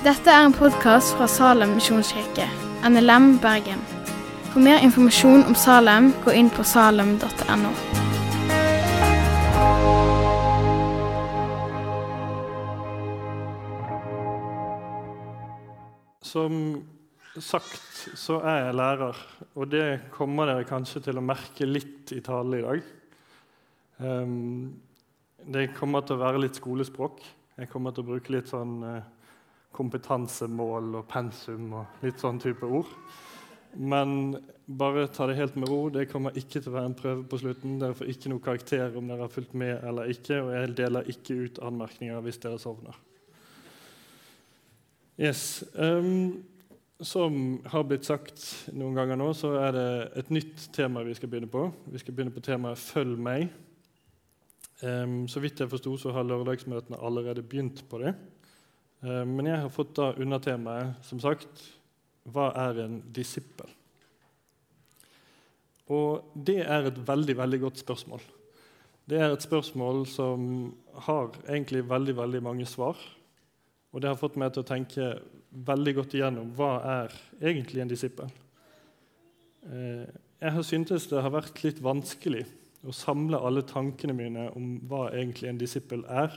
Dette er en podkast fra Salem misjonskirke, NLM Bergen. For mer informasjon om Salem, gå inn på salem.no. Som sagt så er jeg lærer, og det kommer dere kanskje til å merke litt i talen i dag. Um, det kommer til å være litt skolespråk. Jeg kommer til å bruke litt sånn uh, kompetansemål og pensum og litt sånn type ord. Men bare ta det helt med ro. Det kommer ikke til å være en prøve på slutten. Dere får ikke noe karakter om dere har fulgt med eller ikke, og jeg deler ikke ut anmerkninger hvis dere sovner. Yes. Um, som har blitt sagt noen ganger nå, så er det et nytt tema vi skal begynne på. Vi skal begynne på temaet 'Følg meg'. Um, så vidt jeg forsto, så har lørdagsmøtene allerede begynt på det. Um, men jeg har fått da undertemaet, som sagt, 'Hva er en disippel?' Og det er et veldig, veldig godt spørsmål. Det er et spørsmål som har egentlig veldig, veldig mange svar. Og det har fått meg til å tenke veldig godt igjennom hva er egentlig en disippel. Eh, jeg har syntes det har vært litt vanskelig å samle alle tankene mine om hva egentlig en disippel er,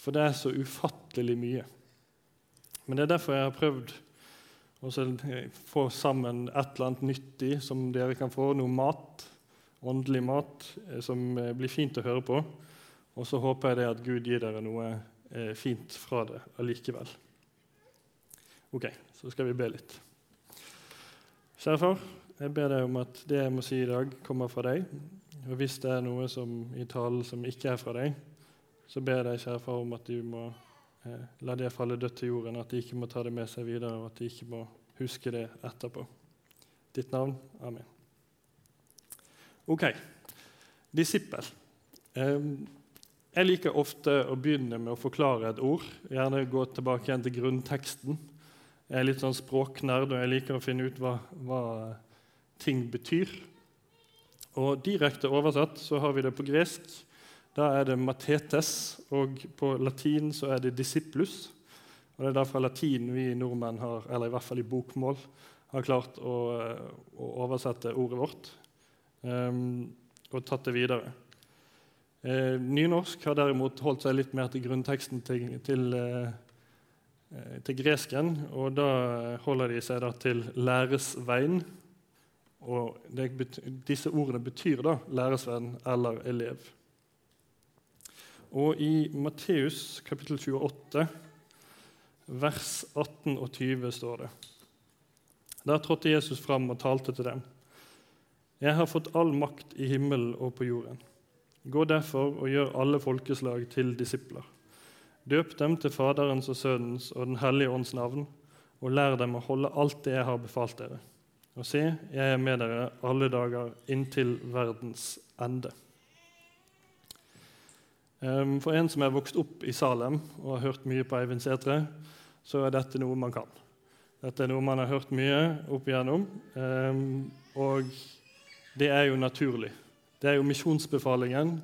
for det er så ufattelig mye. Men det er derfor jeg har prøvd å få sammen et eller annet nyttig som dere kan få. Noe mat, åndelig mat, eh, som eh, blir fint å høre på. Og så håper jeg det at Gud gir dere noe fint fra det allikevel. Ok, så skal vi be litt. Kjære far, jeg ber deg om at det jeg må si i dag, kommer fra deg. Og hvis det er noe som, i talen som ikke er fra deg, så ber deg, kjære far, om at du må eh, la det falle dødt til jorden, at de ikke må ta det med seg videre, og at de ikke må huske det etterpå. Ditt navn. Amen. Ok. Disippel. Eh, jeg liker ofte å begynne med å forklare et ord. Gjerne gå tilbake igjen til grunnteksten. Jeg er litt sånn språknerd, og jeg liker å finne ut hva, hva ting betyr. Og Direkte oversatt så har vi det på gresk. Da er det matetes, og på latin så er det disiplus. Og Det er derfor latin vi nordmenn har, eller i hvert fall i bokmål, har klart å, å oversette ordet vårt um, og tatt det videre. Eh, nynorsk har derimot holdt seg litt mer til grunnteksten til, til eh, Eh, til gresken, og da holder de seg da til 'læresvein'. Og det, disse ordene betyr da 'læresvenn' eller 'elev'. Og i Matteus kapittel 28, vers 18 og 20 står det Der trådte Jesus fram og talte til dem. Jeg har fått all makt i himmelen og på jorden. Gå derfor og gjør alle folkeslag til disipler. Døp dem til Faderens og Sønnens og Den hellige ånds navn, og lær dem å holde alt det jeg har befalt dere. Og se, jeg er med dere alle dager inntil verdens ende. Ehm, for en som er vokst opp i Salem og har hørt mye på Eivind Sætre, så er dette noe man kan. Dette er noe man har hørt mye opp igjennom, ehm, og det er jo naturlig. Det er jo misjonsbefalingen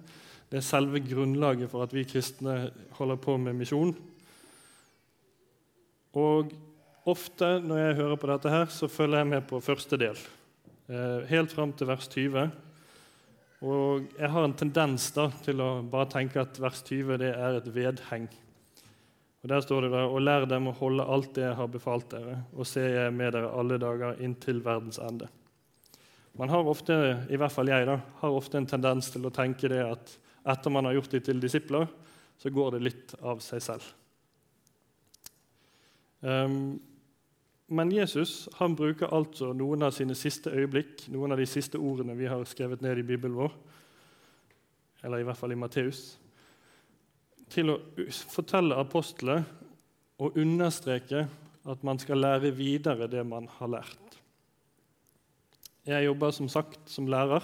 det er selve grunnlaget for at vi kristne holder på med misjon. Og ofte når jeg hører på dette, her, så følger jeg med på første del, eh, helt fram til vers 20. Og jeg har en tendens da, til å bare tenke at vers 20 det er et vedheng. Og Der står det da, og lær dem å holde alt det jeg har befalt dere, og se jeg med dere alle dager inntil verdens ende. Man har ofte, i hvert fall jeg, da, har ofte en tendens til å tenke det at etter man har gjort dem til disipler, så går det litt av seg selv. Um, men Jesus han bruker altså noen av sine siste øyeblikk, noen av de siste ordene vi har skrevet ned i Bibelen vår, eller i hvert fall i Matteus, til å fortelle apostlene og understreke at man skal lære videre det man har lært. Jeg jobber som sagt som lærer.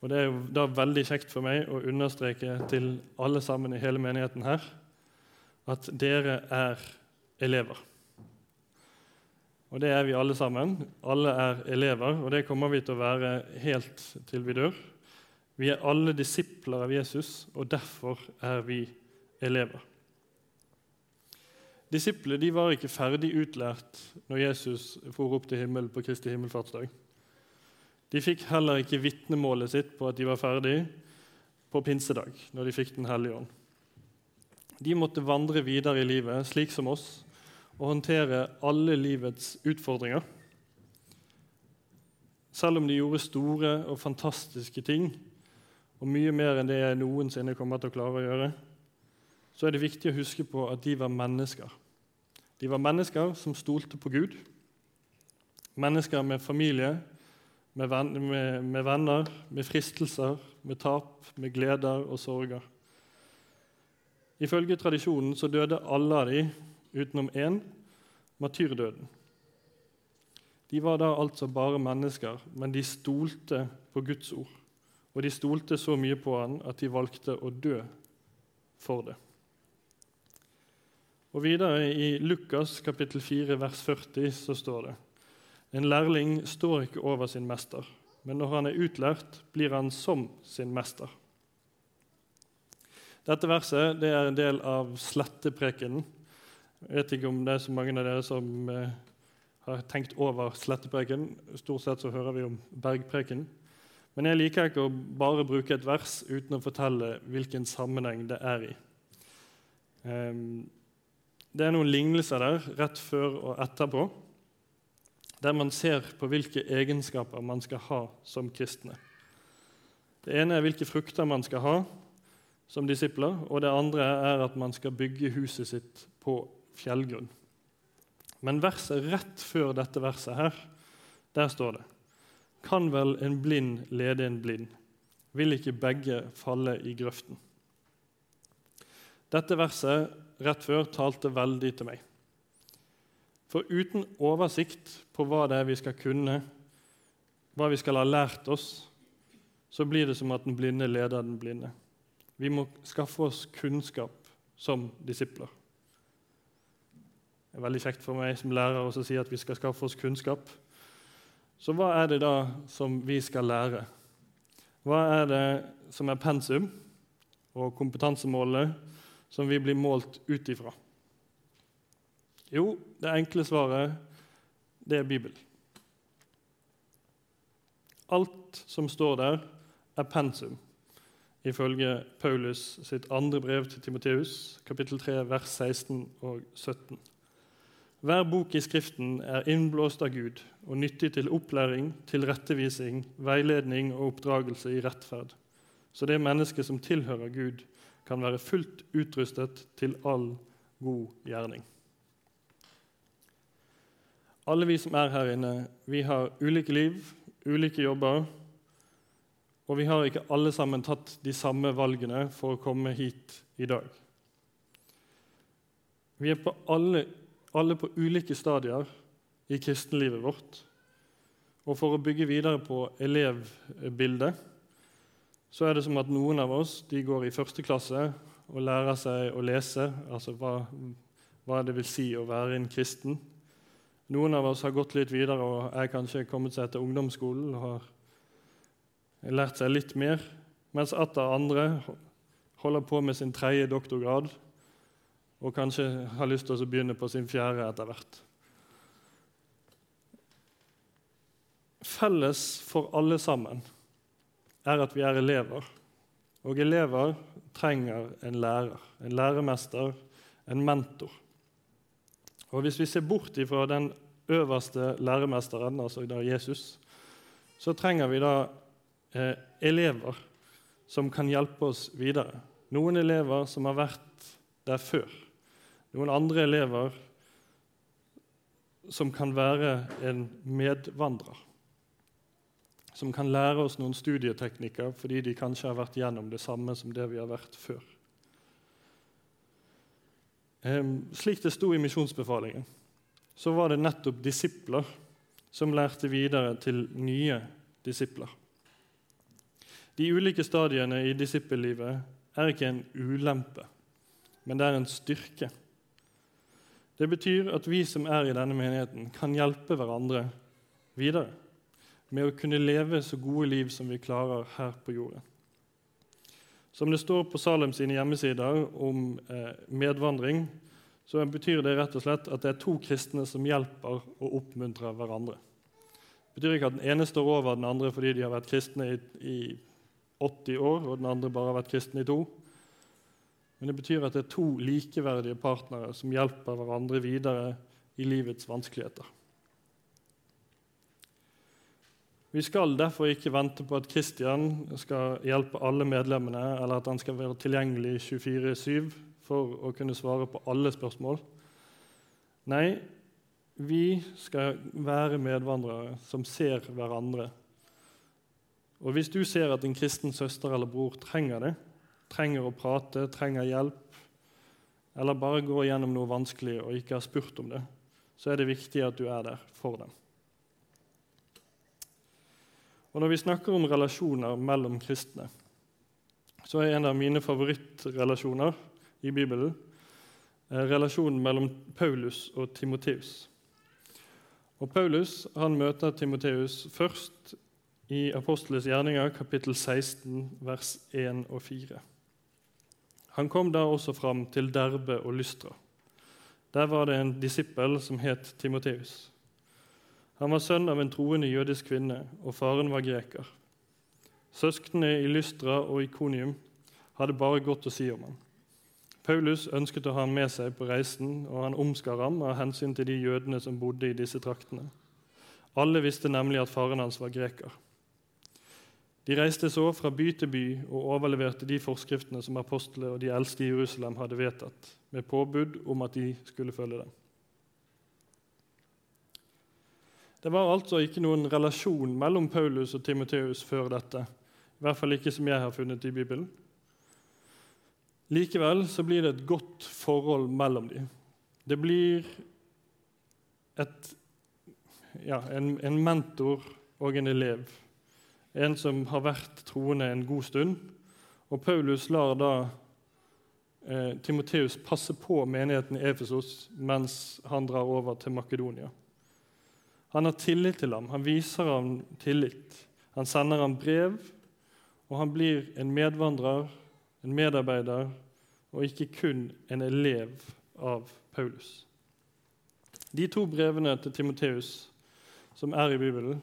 Og Det er jo da veldig kjekt for meg å understreke til alle sammen i hele menigheten her at dere er elever. Og det er vi alle sammen. Alle er elever, og det kommer vi til å være helt til vi dør. Vi er alle disipler av Jesus, og derfor er vi elever. Disiplene de var ikke ferdig utlært når Jesus for opp til himmelen på Kristi himmelfartsdag. De fikk heller ikke vitnemålet sitt på at de var ferdig på pinsedag, når de fikk Den hellige ånd. De måtte vandre videre i livet, slik som oss, og håndtere alle livets utfordringer. Selv om de gjorde store og fantastiske ting, og mye mer enn det jeg noensinne kommer til å klare å gjøre, så er det viktig å huske på at de var mennesker. De var mennesker som stolte på Gud. Mennesker med familie, med, venner, med fristelser, med tap, med gleder og sorger. Ifølge tradisjonen så døde alle av dem utenom én, martyrdøden. De var da altså bare mennesker, men de stolte på Guds ord. Og de stolte så mye på han at de valgte å dø for det. Og Videre i Lukas kapittel 4, vers 40 så står det En lærling står ikke over sin mester, men når han er utlært, blir han som sin mester. Dette verset det er en del av sletteprekenen. Jeg vet ikke om det er så mange av dere som eh, har tenkt over slettepreken. Stort sett så hører vi om bergpreken. Men jeg liker ikke å bare bruke et vers uten å fortelle hvilken sammenheng det er i. Um, det er noen lignelser der rett før og etterpå, der man ser på hvilke egenskaper man skal ha som kristne. Det ene er hvilke frukter man skal ha, som disipler, og det andre er at man skal bygge huset sitt på fjellgrunn. Men verset rett før dette verset her, der står det Kan vel en blind lede en blind? Vil ikke begge falle i grøften? Dette verset rett før talte veldig til meg. For uten oversikt på hva det er vi skal kunne, hva vi skal ha lært oss, så blir det som at den blinde leder den blinde. Vi må skaffe oss kunnskap som disipler. Det er veldig kjekt for meg som lærer å si at vi skal skaffe oss kunnskap. Så hva er det da som vi skal lære? Hva er det som er pensum og kompetansemålet som vi blir målt ut ifra? Jo, det enkle svaret det er Bibelen. Alt som står der, er pensum ifølge Paulus sitt andre brev til Timoteus, kapittel 3, vers 16 og 17. Hver bok i Skriften er innblåst av Gud og nyttig til opplæring, tilrettevisning, veiledning og oppdragelse i rettferd, så det mennesket som tilhører Gud, kan være fullt utrustet til all god gjerning. Alle vi som er her inne, vi har ulike liv, ulike jobber, og vi har ikke alle sammen tatt de samme valgene for å komme hit i dag. Vi er på alle, alle på ulike stadier i kristenlivet vårt. Og for å bygge videre på elevbildet så er det som at noen av oss de går i første klasse og lærer seg å lese, altså hva, hva det vil si å være en kristen. Noen av oss har gått litt videre og er kanskje kommet seg til ungdomsskolen og har lært seg litt mer, mens atter andre holder på med sin tredje doktorgrad og kanskje har lyst til å begynne på sin fjerde etter hvert. Felles for alle sammen er at vi er elever. Og elever trenger en lærer, en læremester, en mentor. Og Hvis vi ser bort fra den øverste læremesteren, altså da Jesus, så trenger vi da eh, elever som kan hjelpe oss videre. Noen elever som har vært der før. Noen andre elever som kan være en medvandrer. Som kan lære oss noen studieteknikker fordi de kanskje har vært gjennom det samme som det vi har vært før. Slik det sto i misjonsbefalingen, så var det nettopp disipler som lærte videre til nye disipler. De ulike stadiene i disippellivet er ikke en ulempe, men det er en styrke. Det betyr at vi som er i denne menigheten, kan hjelpe hverandre videre med å kunne leve så gode liv som vi klarer her på jorden. Som det står på Salem sine hjemmesider om eh, medvandring, så betyr det rett og slett at det er to kristne som hjelper og oppmuntrer hverandre. Det betyr ikke at den ene står over den andre fordi de har vært kristne i, i 80 år, og den andre bare har vært kristne i to. Men det betyr at det er to likeverdige partnere som hjelper hverandre videre i livets vanskeligheter. Vi skal derfor ikke vente på at Kristian skal hjelpe alle medlemmene, eller at han skal være tilgjengelig 24-7 for å kunne svare på alle spørsmål. Nei, vi skal være medvandrere som ser hverandre. Og Hvis du ser at en kristen søster eller bror trenger det, trenger å prate, trenger hjelp, eller bare går gjennom noe vanskelig og ikke har spurt om det, så er det viktig at du er der for dem. Og Når vi snakker om relasjoner mellom kristne, så er en av mine favorittrelasjoner i Bibelen eh, relasjonen mellom Paulus og Timoteus. Og Paulus han møter Timoteus først i Apostles gjerninger, kapittel 16, vers 1 og 4. Han kom da også fram til Derbe og Lystra. Der var det en disippel som het Timoteus. Han var sønn av en troende jødisk kvinne, og faren var greker. Søsknene i Lystra og Ikonium hadde bare godt å si om ham. Paulus ønsket å ha ham med seg på reisen, og han omskar ham av hensyn til de jødene som bodde i disse traktene. Alle visste nemlig at faren hans var greker. De reiste så fra by til by og overleverte de forskriftene som apostlene og de eldste i Jerusalem hadde vedtatt, med påbud om at de skulle følge dem. Det var altså ikke noen relasjon mellom Paulus og Timoteus før dette. I hvert fall ikke som jeg har funnet i Bibelen. Likevel så blir det et godt forhold mellom dem. Det blir et, ja, en, en, mentor og en elev. En som har vært troende en god stund. Og Paulus lar da eh, Timoteus passe på menigheten i Efesos mens han drar over til Makedonia. Han har tillit til ham, han viser ham tillit. Han sender ham brev, og han blir en medvandrer, en medarbeider, og ikke kun en elev av Paulus. De to brevene til Timoteus som er i Bibelen,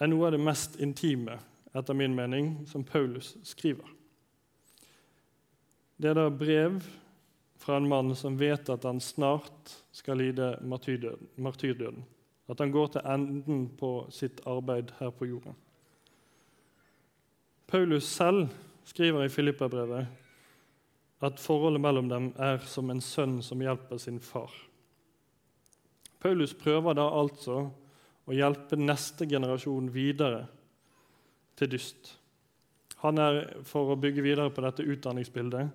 er noe av det mest intime, etter min mening, som Paulus skriver. Det er da brev fra en mann som vet at han snart skal lide martyrdøden. At han går til enden på sitt arbeid her på jorden. Paulus selv skriver i Filippabrevet at forholdet mellom dem er som en sønn som hjelper sin far. Paulus prøver da altså å hjelpe neste generasjon videre til dyst. Han er, for å bygge videre på dette utdanningsbildet,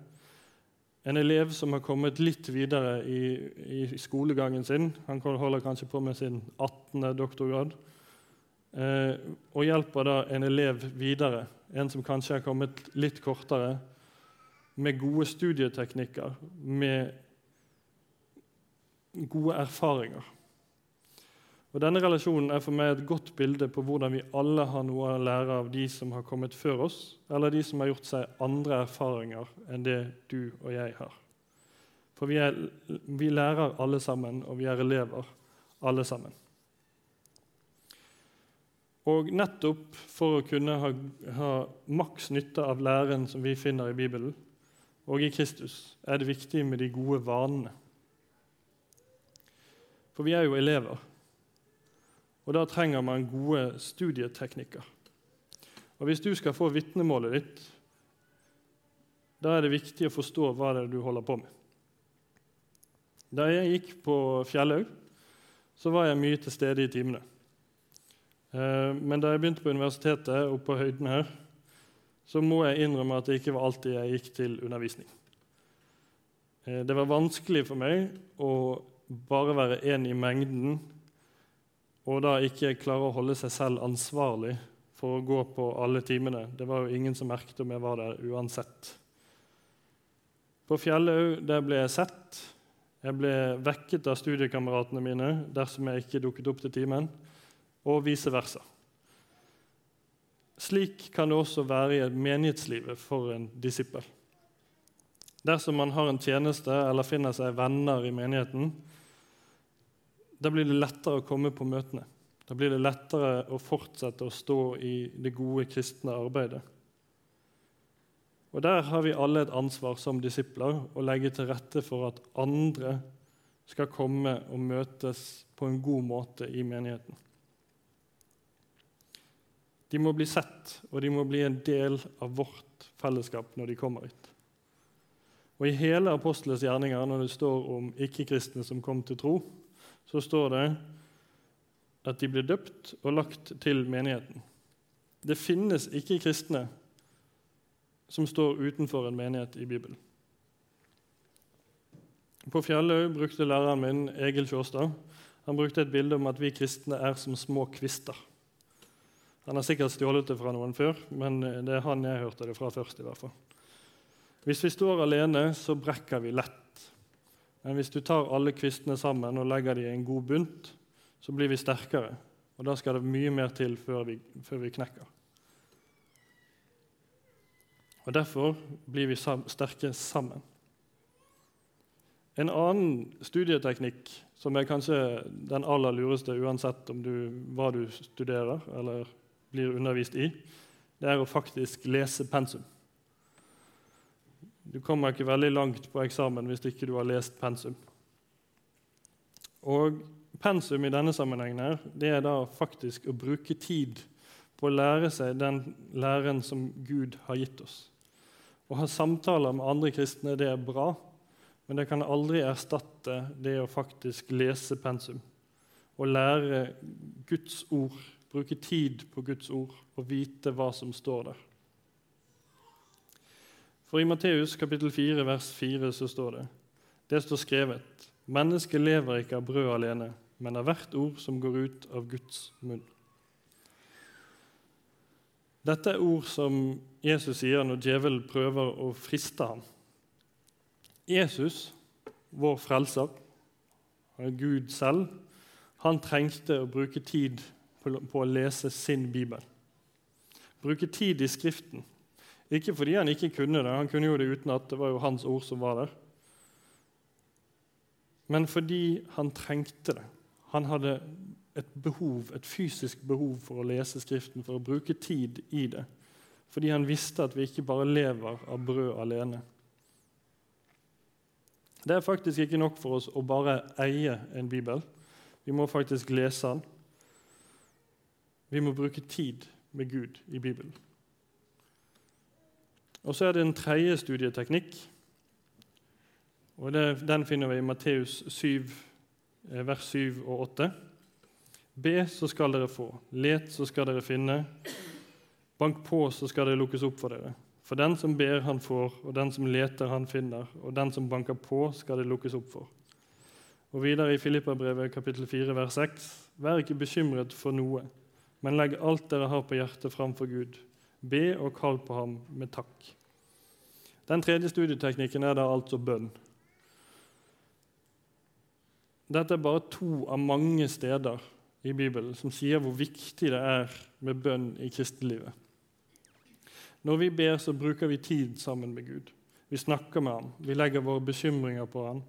en elev som har kommet litt videre i, i skolegangen sin. Han holder kanskje på med sin 18. doktorgrad. Eh, og hjelper da en elev videre, en som kanskje har kommet litt kortere, med gode studieteknikker, med gode erfaringer. Og Denne relasjonen er for meg et godt bilde på hvordan vi alle har noe å lære av de som har kommet før oss, eller de som har gjort seg andre erfaringer enn det du og jeg har. For vi, er, vi lærer alle sammen, og vi er elever alle sammen. Og nettopp for å kunne ha, ha maks nytte av læren som vi finner i Bibelen og i Kristus, er det viktig med de gode vanene. For vi er jo elever. Og da trenger man gode studieteknikker. Og Hvis du skal få vitnemålet ditt, da er det viktig å forstå hva det er du holder på med. Da jeg gikk på Fjellhaug, så var jeg mye til stede i timene. Eh, men da jeg begynte på universitetet oppe på høyden her, så må jeg innrømme at det ikke var alltid jeg gikk til undervisning. Eh, det var vanskelig for meg å bare være én i mengden og da ikke klare å holde seg selv ansvarlig for å gå på alle timene. Det var jo ingen som merket om jeg var der uansett. På Fjellhaug ble jeg sett. Jeg ble vekket av studiekameratene mine dersom jeg ikke dukket opp til timen, og vice versa. Slik kan det også være i menighetslivet for en disippel. Dersom man har en tjeneste eller finner seg venner i menigheten, da blir det lettere å komme på møtene. Da blir det lettere å fortsette å stå i det gode kristne arbeidet. Og Der har vi alle et ansvar som disipler å legge til rette for at andre skal komme og møtes på en god måte i menigheten. De må bli sett, og de må bli en del av vårt fellesskap når de kommer hit. Og I hele apostelets gjerninger, når det står om ikke-kristne som kom til tro, så står det at de blir døpt og lagt til menigheten. Det finnes ikke-kristne som står utenfor en menighet i Bibelen. På Fjellhaug brukte læreren min, Egil Sjåstad, han brukte et bilde om at vi kristne er som små kvister. Han har sikkert stjålet det fra noen før, men det er han jeg hørte det fra først. i hvert fall. Hvis vi står alene, så brekker vi lett. Men hvis du tar alle kvistene sammen og legger dem i en god bunt, så blir vi sterkere. Og da skal det mye mer til før vi, før vi knekker. Og Derfor blir vi sterke sammen. En annen studieteknikk, som er kanskje den aller lureste uansett om du, hva du studerer eller blir undervist i, det er å faktisk lese pensum. Du kommer ikke veldig langt på eksamen hvis ikke du har lest pensum. Og pensum i denne sammenhengen her, det er da faktisk å bruke tid på å lære seg den læren som Gud har gitt oss. Å ha samtaler med andre kristne det er bra, men det kan aldri erstatte det å faktisk lese pensum. Å lære Guds ord, bruke tid på Guds ord og vite hva som står der. For I Matteus kapittel 4, vers 4 så står det det står skrevet Mennesket lever ikke av brød alene, men av hvert ord som går ut av Guds munn. Dette er ord som Jesus sier når djevelen prøver å friste ham. Jesus, vår frelser, Gud selv, han trengte å bruke tid på å lese sin bibel. Bruke tid i Skriften. Ikke fordi han ikke kunne det, han kunne jo det uten at det var jo hans ord som var der. Men fordi han trengte det. Han hadde et behov, et fysisk behov for å lese Skriften, for å bruke tid i det. Fordi han visste at vi ikke bare lever av brød alene. Det er faktisk ikke nok for oss å bare eie en bibel. Vi må faktisk lese den. Vi må bruke tid med Gud i Bibelen. Og Så er det en tredje studieteknikk. og det, Den finner vi i Matteus 7, eh, vers 7 og 8. Be, så skal dere få. Let, så skal dere finne. Bank på, så skal det lukkes opp for dere. For den som ber, han får, og den som leter, han finner, og den som banker på, skal det lukkes opp for. Og videre i Filippabrevet kapittel 4, vers 6.: Vær ikke bekymret for noe, men legg alt dere har på hjertet, framfor Gud. Be og kall på ham med takk. Den tredje studieteknikken er da altså bønn. Dette er bare to av mange steder i Bibelen som sier hvor viktig det er med bønn i kristelivet. Når vi ber, så bruker vi tid sammen med Gud. Vi snakker med ham. Vi legger våre bekymringer på ham.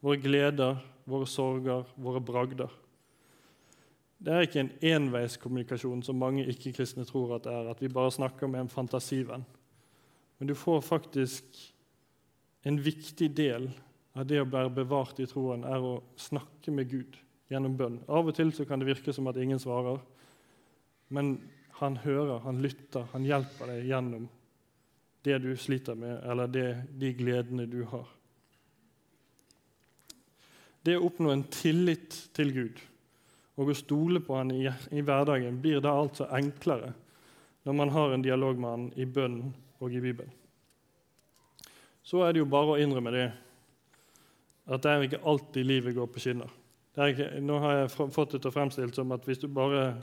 Våre gleder, våre sorger, våre bragder. Det er ikke en enveiskommunikasjon som mange ikke-kristne tror at det er, at vi bare snakker med en fantasivenn. Men du får faktisk en viktig del av det å være bevart i troen, er å snakke med Gud gjennom bønn. Av og til så kan det virke som at ingen svarer, men han hører, han lytter, han hjelper deg gjennom det du sliter med, eller det, de gledene du har. Det å oppnå en tillit til Gud og å stole på han i, i hverdagen blir da altså enklere når man har en dialog med han i bønn og i Bibelen. Så er det jo bare å innrømme det at det er ikke alltid livet går på skinner. Ikke, nå har jeg fått det til å fremstilt som at hvis du bare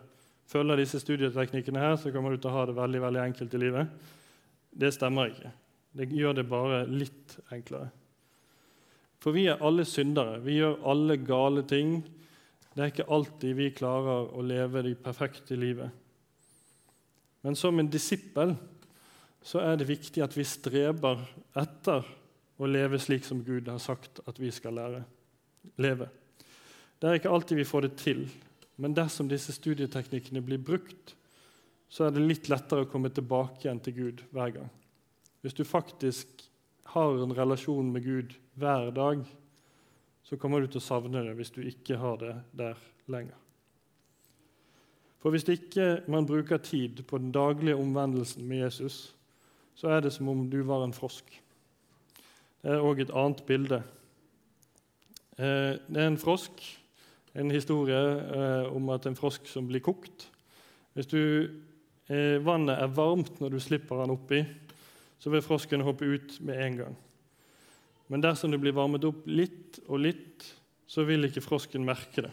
følger disse studieteknikkene, her, så kommer du til å ha det veldig veldig enkelt i livet. Det stemmer ikke. Det gjør det bare litt enklere. For vi er alle syndere. Vi gjør alle gale ting. Det er ikke alltid vi klarer å leve det perfekte livet. Men som en disippel så er det viktig at vi streber etter å leve slik som Gud har sagt at vi skal lære leve. Det er ikke alltid vi får det til, men dersom disse studieteknikkene blir brukt, så er det litt lettere å komme tilbake igjen til Gud hver gang. Hvis du faktisk har en relasjon med Gud hver dag, så kommer du til å savne det hvis du ikke har det der lenger. For hvis ikke man bruker tid på den daglige omvendelsen med Jesus, så er det som om du var en frosk. Det er òg et annet bilde. Eh, det er en frosk, en historie eh, om at en frosk som blir kokt. Hvis du, eh, vannet er varmt når du slipper den oppi, så vil frosken hoppe ut med en gang. Men dersom det blir varmet opp litt og litt, så vil ikke frosken merke det.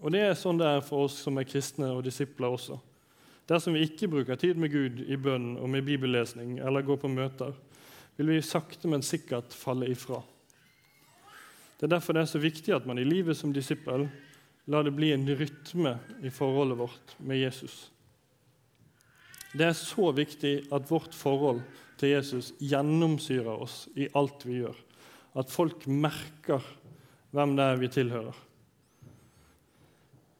Og Det er sånn det er for oss som er kristne og disipler også. Dersom vi ikke bruker tid med Gud i bønn og med bibellesning eller går på møter, vil vi sakte, men sikkert falle ifra. Det er derfor det er så viktig at man i livet som disippel lar det bli en rytme i forholdet vårt med Jesus. Det er så viktig at vårt forhold til Jesus gjennomsyrer oss i alt vi gjør. At folk merker hvem det er vi tilhører.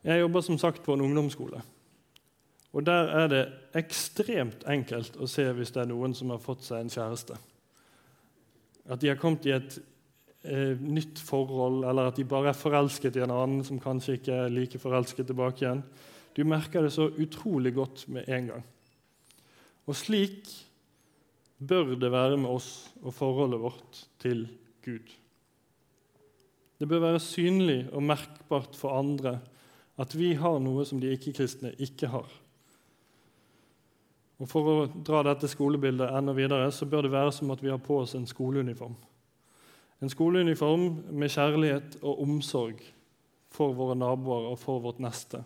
Jeg jobber som sagt på en ungdomsskole. Og Der er det ekstremt enkelt å se hvis det er noen som har fått seg en kjæreste. At de har kommet i et eh, nytt forhold, eller at de bare er forelsket i en annen som kanskje ikke er like forelsket tilbake igjen. Du merker det så utrolig godt med en gang. Og slik bør det være med oss og forholdet vårt til Gud. Det bør være synlig og merkbart for andre at vi har noe som de ikke-kristne ikke har. Og For å dra dette skolebildet enda videre, så bør det være som at vi har på oss en skoleuniform. En skoleuniform med kjærlighet og omsorg for våre naboer og for vårt neste.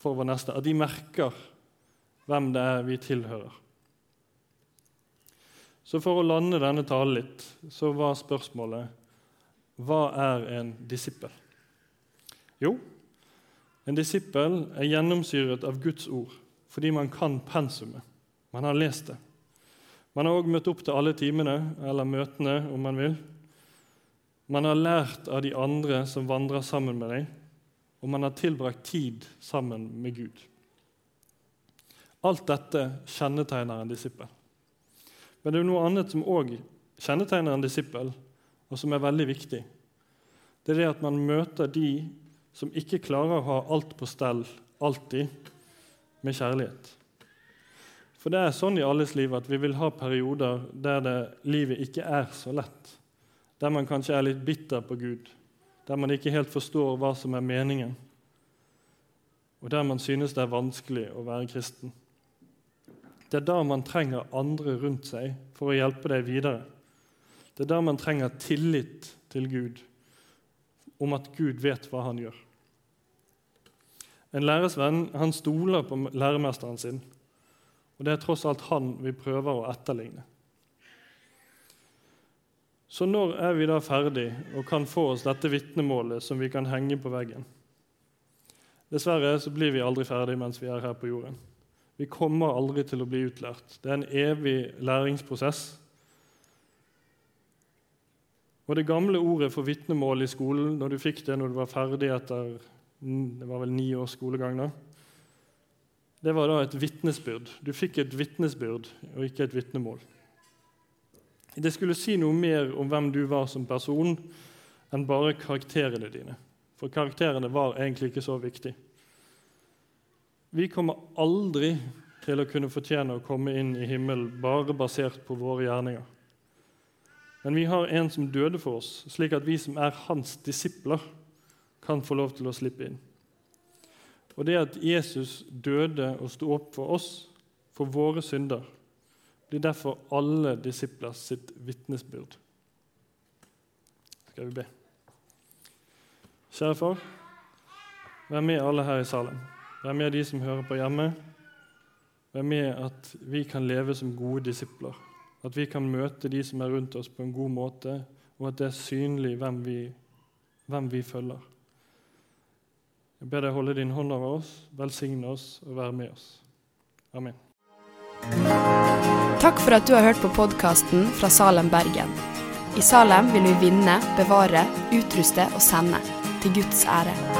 For vår neste. At de merker hvem det er vi tilhører. Så for å lande denne talen litt, så var spørsmålet hva er en disippel? Jo, en disippel er gjennomsyret av Guds ord fordi man kan pensumet. Man har lest det. Man har òg møtt opp til alle timene, eller møtene, om man vil. Man har lært av de andre som vandrer sammen med deg, og man har tilbrakt tid sammen med Gud. Alt dette kjennetegner en disippel. Men det er noe annet som òg kjennetegner en disippel, og som er veldig viktig. Det er det at man møter de som ikke klarer å ha alt på stell alltid, med kjærlighet. For det er sånn i alles liv at vi vil ha perioder der det, livet ikke er så lett. Der man kanskje er litt bitter på Gud, der man ikke helt forstår hva som er meningen, og der man synes det er vanskelig å være kristen. Det er da man trenger andre rundt seg for å hjelpe deg videre. Det er da man trenger tillit til Gud, om at Gud vet hva han gjør. En læresvenn han stoler på læremesteren sin, og det er tross alt han vi prøver å etterligne. Så når er vi da ferdig og kan få oss dette vitnemålet som vi kan henge på veggen? Dessverre så blir vi aldri ferdig mens vi er her på jorden. Vi kommer aldri til å bli utlært. Det er en evig læringsprosess. Og Det gamle ordet for vitnemål i skolen, når du fikk det når du var ferdig etter det var vel ni års skolegang, da, det var da et vitnesbyrd. Du fikk et vitnesbyrd og ikke et vitnemål. Det skulle si noe mer om hvem du var som person, enn bare karakterene dine. For karakterene var egentlig ikke så viktig. Vi kommer aldri til å kunne fortjene å komme inn i himmelen bare basert på våre gjerninger. Men vi har en som døde for oss, slik at vi som er hans disipler, kan få lov til å slippe inn. Og det at Jesus døde og sto opp for oss, for våre synder, blir derfor alle disipler sitt vitnesbyrd. Skal vi be? Kjære far, vær med alle her i salen. Vær med de som hører på hjemme. Vær med at vi kan leve som gode disipler. At vi kan møte de som er rundt oss, på en god måte, og at det er synlig hvem vi, hvem vi følger. Jeg ber deg holde din hånd over oss, velsigne oss og være med oss. Amen. Takk for at du har hørt på podkasten fra Salem, Bergen. I Salem vil vi vinne, bevare, utruste og sende. Til Guds ære.